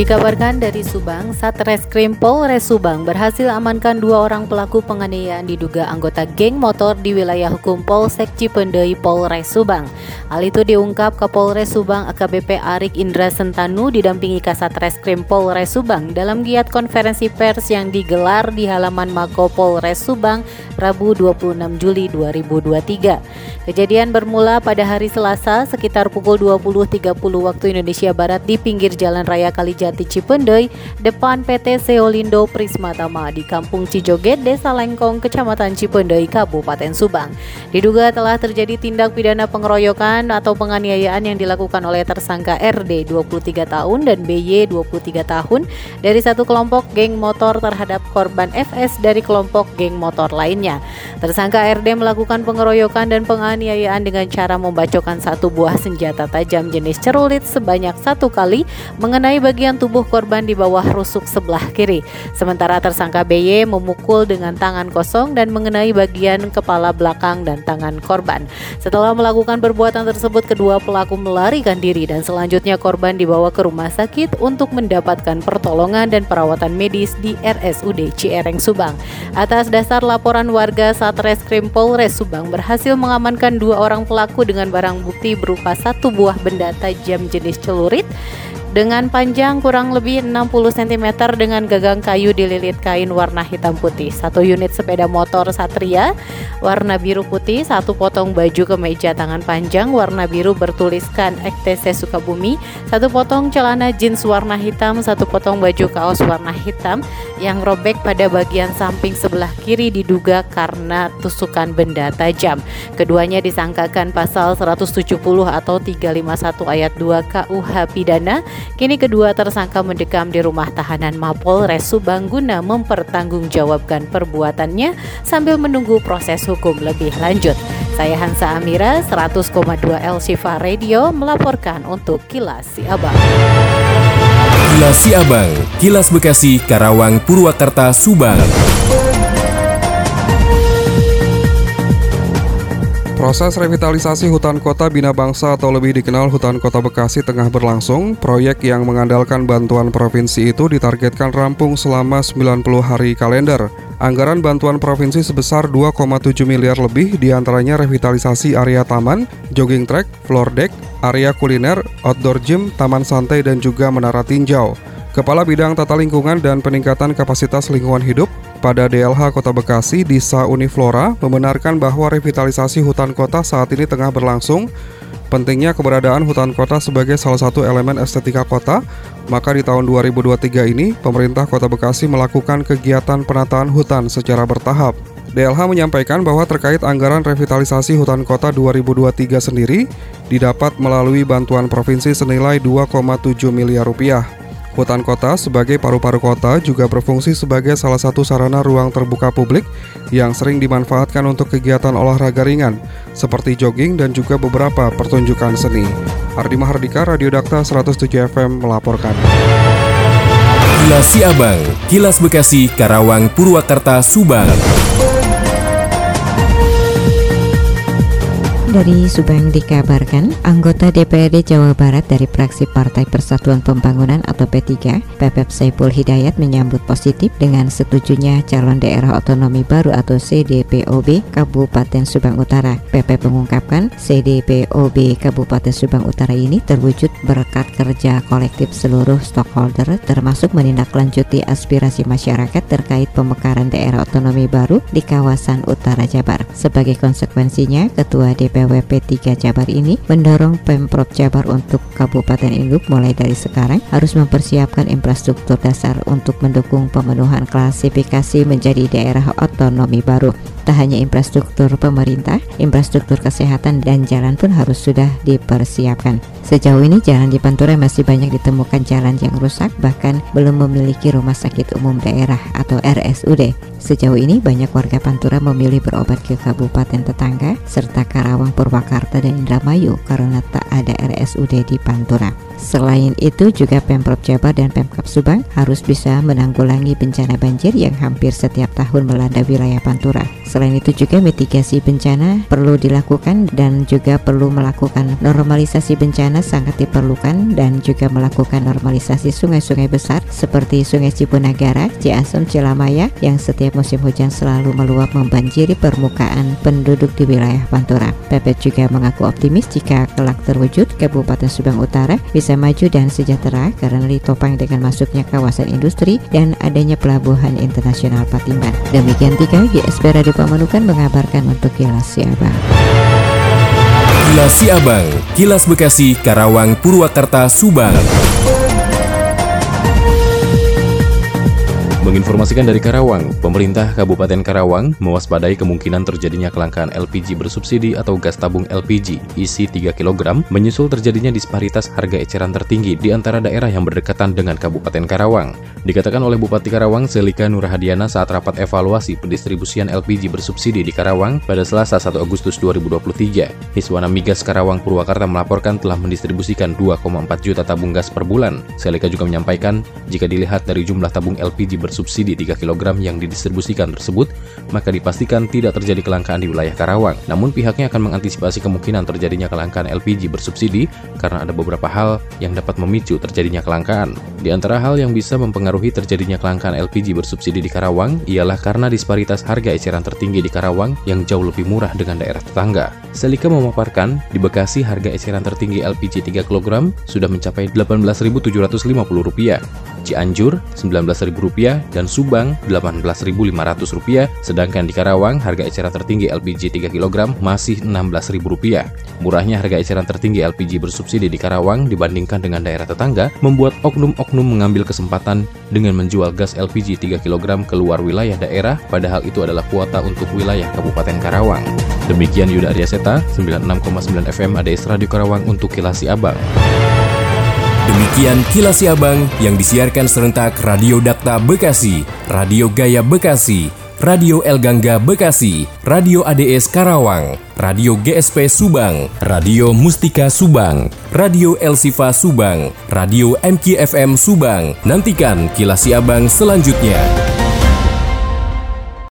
Dikabarkan dari Subang, Satreskrim Polres Subang berhasil amankan dua orang pelaku penganiayaan diduga anggota geng motor di wilayah hukum Polsek Cipendei Polres Subang. Hal itu diungkap Kapolres Subang AKBP Arik Indra Sentanu didampingi Kasatreskrim Polres Subang dalam giat konferensi pers yang digelar di halaman Mako Polres Subang Rabu 26 Juli 2023. Kejadian bermula pada hari Selasa sekitar pukul 20.30 waktu Indonesia Barat di pinggir Jalan Raya Kalijati Jati Cipendei, depan PT Seolindo Prismatama di Kampung Cijoget, Desa Lengkong, Kecamatan Cipendei, Kabupaten Subang. Diduga telah terjadi tindak pidana pengeroyokan atau penganiayaan yang dilakukan oleh tersangka RD 23 tahun dan BY 23 tahun dari satu kelompok geng motor terhadap korban FS dari kelompok geng motor lainnya. Tersangka RD melakukan pengeroyokan dan penganiayaan dengan cara membacokkan satu buah senjata tajam jenis cerulit sebanyak satu kali mengenai bagian tubuh korban di bawah rusuk sebelah kiri. Sementara tersangka BY memukul dengan tangan kosong dan mengenai bagian kepala belakang dan tangan korban. Setelah melakukan perbuatan tersebut, kedua pelaku melarikan diri dan selanjutnya korban dibawa ke rumah sakit untuk mendapatkan pertolongan dan perawatan medis di RSUD Ciereng Subang. Atas dasar laporan warga Satreskrim Polres Subang berhasil mengamankan dua orang pelaku dengan barang bukti berupa satu buah benda tajam jenis celurit dengan panjang kurang lebih 60 cm dengan gagang kayu dililit kain warna hitam putih. Satu unit sepeda motor Satria warna biru putih, satu potong baju kemeja tangan panjang warna biru bertuliskan EKTC Sukabumi, satu potong celana jeans warna hitam, satu potong baju kaos warna hitam yang robek pada bagian samping sebelah kiri diduga karena tusukan benda tajam. Keduanya disangkakan pasal 170 atau 351 ayat 2 KUH pidana Kini kedua tersangka mendekam di rumah tahanan Mapolres Subang guna mempertanggungjawabkan perbuatannya sambil menunggu proses hukum lebih lanjut. Saya Hansa Amira, 100,2 El Shifa Radio melaporkan untuk Kilas Siabang. Kilas Siabang, Kilas Bekasi, Karawang, Purwakarta, Subang. Proses revitalisasi hutan kota Bina Bangsa atau lebih dikenal Hutan Kota Bekasi tengah berlangsung. Proyek yang mengandalkan bantuan provinsi itu ditargetkan rampung selama 90 hari kalender. Anggaran bantuan provinsi sebesar 2,7 miliar lebih di antaranya revitalisasi area taman, jogging track, floor deck, area kuliner, outdoor gym, taman santai, dan juga menara tinjau. Kepala Bidang Tata Lingkungan dan Peningkatan Kapasitas Lingkungan Hidup, pada DLH Kota Bekasi, Disa Uniflora membenarkan bahwa revitalisasi hutan kota saat ini tengah berlangsung. Pentingnya keberadaan hutan kota sebagai salah satu elemen estetika kota, maka di tahun 2023 ini pemerintah Kota Bekasi melakukan kegiatan penataan hutan secara bertahap. DLH menyampaikan bahwa terkait anggaran revitalisasi hutan kota 2023 sendiri didapat melalui bantuan provinsi senilai 2,7 miliar rupiah. Hutan kota sebagai paru-paru kota juga berfungsi sebagai salah satu sarana ruang terbuka publik yang sering dimanfaatkan untuk kegiatan olahraga ringan seperti jogging dan juga beberapa pertunjukan seni. Ardi Mahardika, Radio Dakta 107 FM melaporkan. Kilas Siabang, Kilas Bekasi, Karawang, Purwakarta, Subang. Dari Subang dikabarkan, anggota DPRD Jawa Barat dari fraksi Partai Persatuan Pembangunan atau P3, Pepep Saipul Hidayat menyambut positif dengan setujunya calon daerah otonomi baru atau CDPOB Kabupaten Subang Utara. Pepep mengungkapkan CDPOB Kabupaten Subang Utara ini terwujud berkat kerja kolektif seluruh stakeholder termasuk menindaklanjuti aspirasi masyarakat terkait pemekaran daerah otonomi baru di kawasan Utara Jabar. Sebagai konsekuensinya, Ketua DPRD PWP 3 Jabar ini mendorong Pemprov Jabar untuk Kabupaten Induk mulai dari sekarang harus mempersiapkan infrastruktur dasar untuk mendukung pemenuhan klasifikasi menjadi daerah otonomi baru. Tak hanya infrastruktur pemerintah, infrastruktur kesehatan dan jalan pun harus sudah dipersiapkan. Sejauh ini jalan di Pantura masih banyak ditemukan jalan yang rusak bahkan belum memiliki rumah sakit umum daerah atau RSUD. Sejauh ini banyak warga Pantura memilih berobat ke kabupaten tetangga serta Karawang, Purwakarta dan Indramayu karena tak ada RSUD di Pantura. Selain itu juga Pemprov Jabar dan Pemkap Subang harus bisa menanggulangi bencana banjir yang hampir setiap tahun melanda wilayah Pantura. Selain itu juga mitigasi bencana perlu dilakukan dan juga perlu melakukan normalisasi bencana sangat diperlukan dan juga melakukan normalisasi sungai-sungai besar seperti Sungai Cipunagara, Ciasem, Cilamaya yang setiap musim hujan selalu meluap membanjiri permukaan penduduk di wilayah Pantura. Pepet juga mengaku optimis jika kelak terwujud Kabupaten Subang Utara bisa maju dan sejahtera karena ditopang dengan masuknya kawasan industri dan adanya pelabuhan internasional Patimban. Demikian tiga GSP Radio Pamanukan mengabarkan untuk Kilas Siabang. Kilas Siabang, Kilas Bekasi, Karawang, Purwakarta, Subang. Menginformasikan dari Karawang, pemerintah Kabupaten Karawang mewaspadai kemungkinan terjadinya kelangkaan LPG bersubsidi atau gas tabung LPG isi 3 kg menyusul terjadinya disparitas harga eceran tertinggi di antara daerah yang berdekatan dengan Kabupaten Karawang. Dikatakan oleh Bupati Karawang Selika Nurhadiana saat rapat evaluasi pendistribusian LPG bersubsidi di Karawang pada Selasa 1 Agustus 2023. Hiswana Migas Karawang Purwakarta melaporkan telah mendistribusikan 2,4 juta tabung gas per bulan. Selika juga menyampaikan jika dilihat dari jumlah tabung LPG bersubsidi bersubsidi 3 kg yang didistribusikan tersebut, maka dipastikan tidak terjadi kelangkaan di wilayah Karawang. Namun pihaknya akan mengantisipasi kemungkinan terjadinya kelangkaan LPG bersubsidi karena ada beberapa hal yang dapat memicu terjadinya kelangkaan. Di antara hal yang bisa mempengaruhi terjadinya kelangkaan LPG bersubsidi di Karawang ialah karena disparitas harga eceran tertinggi di Karawang yang jauh lebih murah dengan daerah tetangga. Selika memaparkan, di Bekasi harga eceran tertinggi LPG 3 kg sudah mencapai Rp18.750. Cianjur Rp19.000 dan Subang Rp18.500, sedangkan di Karawang harga eceran tertinggi LPG 3 kg masih Rp16.000. Murahnya harga eceran tertinggi LPG bersubsidi di Karawang dibandingkan dengan daerah tetangga membuat oknum-oknum mengambil kesempatan dengan menjual gas LPG 3 kg keluar wilayah daerah padahal itu adalah kuota untuk wilayah Kabupaten Karawang. Demikian Yuda Aryaseta, 96,9 FM ADS Radio Karawang untuk Kilasi Abang. Demikian Kilas Abang yang disiarkan serentak Radio Dakta Bekasi, Radio Gaya Bekasi, Radio El Gangga Bekasi, Radio ADS Karawang, Radio GSP Subang, Radio Mustika Subang, Radio El Sifa Subang, Radio MKFM Subang. Nantikan Kilas Abang selanjutnya.